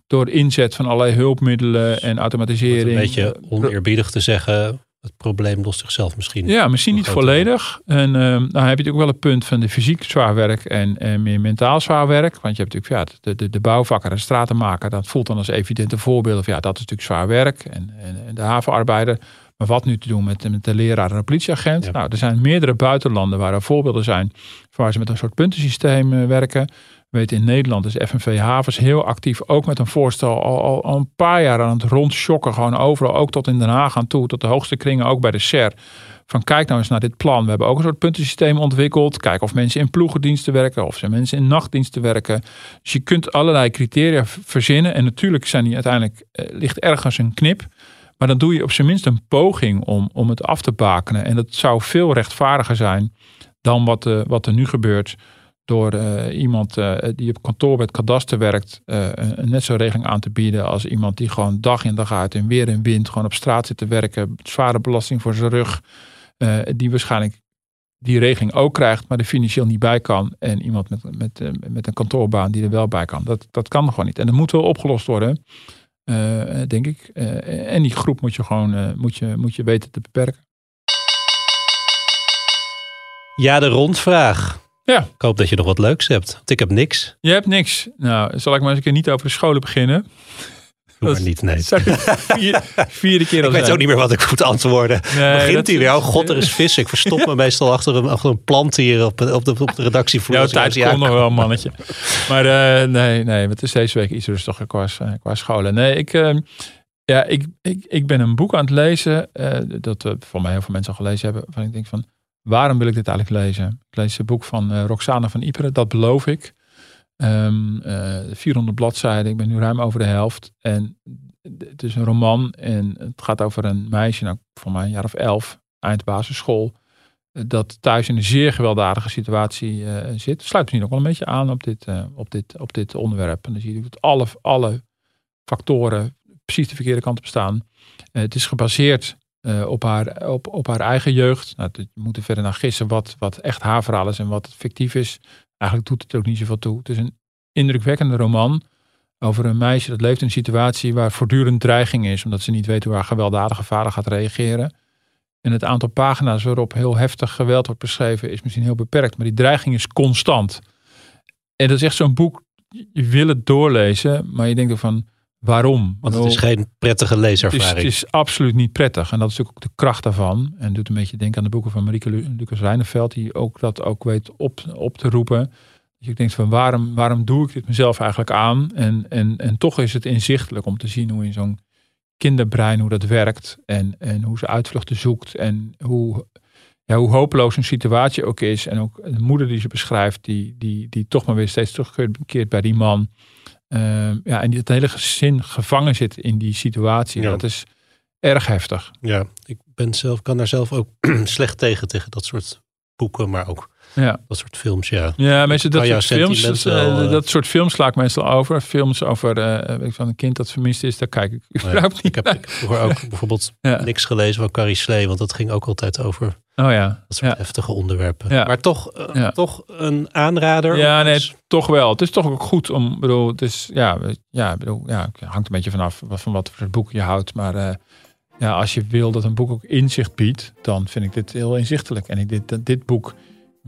door inzet van allerlei hulpmiddelen en automatisering.
Een beetje oneerbiedig te zeggen, het probleem lost zichzelf misschien.
Ja, misschien niet volledig. En uh, dan heb je natuurlijk wel het punt van de fysiek zwaar werk en, en meer mentaal zwaar werk. Want je hebt natuurlijk ja, de, de, de bouwvakker en stratenmaker, dat voelt dan als evidente voorbeeld. Of ja, dat is natuurlijk zwaar werk. En, en, en de havenarbeider. Maar wat nu te doen met, met de leraar en de politieagent? Nou, er zijn meerdere buitenlanden waar er voorbeelden zijn waar ze met een soort puntensysteem uh, werken. We weten in Nederland is FNV Havens heel actief, ook met een voorstel al, al, al een paar jaar aan het rondschokken, gewoon overal, ook tot in Den Haag aan toe, tot de hoogste kringen, ook bij de SER. Van kijk nou eens naar dit plan. We hebben ook een soort puntensysteem ontwikkeld. Kijk of mensen in ploegendiensten werken, of ze mensen in nachtdiensten werken. Dus je kunt allerlei criteria verzinnen. En natuurlijk zijn die uiteindelijk, eh, ligt ergens een knip. Maar dan doe je op zijn minst een poging om, om het af te bakenen. En dat zou veel rechtvaardiger zijn dan wat, uh, wat er nu gebeurt. Door uh, iemand uh, die op kantoor bij het kadaster werkt, een net zo'n regeling aan te bieden als iemand die gewoon dag in dag uit in weer en wind gewoon op straat zit te werken. Zware belasting voor zijn rug. die waarschijnlijk die regeling ook krijgt, maar er financieel niet bij kan. En iemand met, met, met een kantoorbaan die er wel bij kan. Dat, dat kan gewoon niet. En dat moet wel opgelost worden. Uh, denk ik. Uh, en die groep moet je gewoon uh, moet je, moet je weten te beperken.
Ja, de rondvraag.
Ja.
Ik hoop dat je nog wat leuks hebt. Want ik heb niks.
Je hebt niks. Nou, zal ik maar eens een keer niet over de scholen beginnen?
Doe maar niet, nee.
Vier, vierde keer
ik weet
zijn.
ook niet meer wat ik moet antwoorden. Nee, Begint hij weer? Oh god, er is vis. Ik verstop me meestal achter een, achter een plant hier op, op, de, op de redactievloer.
Jouw tijd komt nog wel, mannetje. Maar uh, nee, nee, het is deze week iets rustiger qua, qua scholen. Nee, ik, uh, ja, ik, ik, ik ben een boek aan het lezen. Uh, dat uh, voor mij heel veel mensen al gelezen hebben. Waarvan ik denk van, waarom wil ik dit eigenlijk lezen? Ik lees het boek van Roxana van Iperen, Dat beloof ik. Um, uh, 400 bladzijden, ik ben nu ruim over de helft. En het is een roman en het gaat over een meisje, nou, voor mij een jaar of elf, eindbasisschool, dat thuis in een zeer gewelddadige situatie uh, zit. Sluit misschien ook wel een beetje aan op dit, op dit, op dit onderwerp. En dan zie je dat alle, alle factoren precies de verkeerde kant op staan. Het is gebaseerd op, haar, op, op haar eigen jeugd. Nou, we moeten verder naar gissen wat, wat echt haar verhaal is en wat fictief is. Eigenlijk doet het ook niet zoveel toe. Het is een indrukwekkende roman over een meisje dat leeft in een situatie waar voortdurend dreiging is, omdat ze niet weet hoe haar gewelddadige vader gaat reageren. En het aantal pagina's waarop heel heftig geweld wordt beschreven is misschien heel beperkt, maar die dreiging is constant. En dat is echt zo'n boek, je wil het doorlezen, maar je denkt er van waarom?
Want het is geen prettige leeservaring.
Het is, het is, absoluut niet prettig. En dat is natuurlijk ook de kracht daarvan. En doet een beetje denken aan de boeken van Marieke Lucas Reineveld, die ook dat ook weet op, op te roepen. Dus ik denk van waarom, waarom doe ik dit mezelf eigenlijk aan? En, en, en toch is het inzichtelijk om te zien hoe in zo'n kinderbrein hoe dat werkt. En, en hoe ze uitvluchten zoekt. En hoe, ja, hoe hopeloos een situatie ook is. En ook de moeder die ze beschrijft, die, die, die toch maar weer steeds terugkeert bij die man. Uh, ja, en die het hele gezin gevangen zit in die situatie. Ja. Dat is erg heftig.
Ja, ik ben zelf, kan daar zelf ook slecht tegen, tegen dat soort boeken, maar ook
ja.
dat soort films. Ja,
ja mensen, dat, soort films, dat, uh, dat soort films sla ik meestal over. Films over uh, van een kind dat vermist is, daar kijk ik überhaupt
ja, niet Ik heb ik vroeger ook bijvoorbeeld ja. niks gelezen van Carrie Slee, want dat ging ook altijd over
oh, ja.
dat soort heftige onderwerpen. Maar toch, uh, toch een aanrader.
Ja, nee, toch wel. Het is toch ook goed om, bedoel, het is, ja, ja, bedoel, ja, het hangt een beetje vanaf van wat voor boek je houdt, maar ja, als je wil dat een boek ook inzicht biedt, dan vind ik dit heel inzichtelijk. En ik, dit, dit boek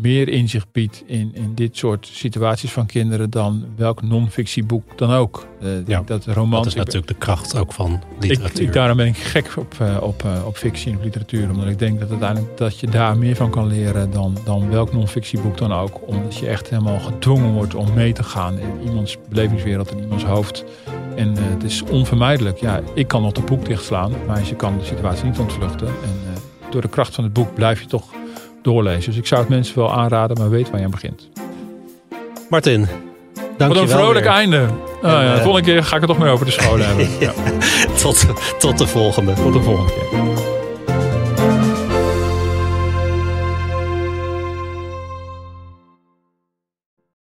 meer inzicht biedt in, in dit soort situaties van kinderen dan welk non-fictieboek dan ook. Uh,
ja,
dat, roman,
dat is natuurlijk de kracht ook van literatuur.
Ik, ik, daarom ben ik gek op, uh, op, uh, op fictie en op literatuur. Omdat ik denk dat uiteindelijk dat je daar meer van kan leren dan, dan welk non-fictieboek dan ook. Omdat je echt helemaal gedwongen wordt om mee te gaan in iemands belevingswereld, in iemands hoofd. En het is onvermijdelijk. Ja, ik kan nog het boek dichtslaan, maar je kan de situatie niet ontvluchten. En door de kracht van het boek blijf je toch doorlezen. Dus ik zou het mensen wel aanraden, maar weet waar je aan begint.
Martin, dank
Wat een vrolijk
weer.
einde. Oh, ja, de volgende keer ga ik het toch meer over de scholen hebben.
ja. tot, tot de volgende.
Tot de volgende keer.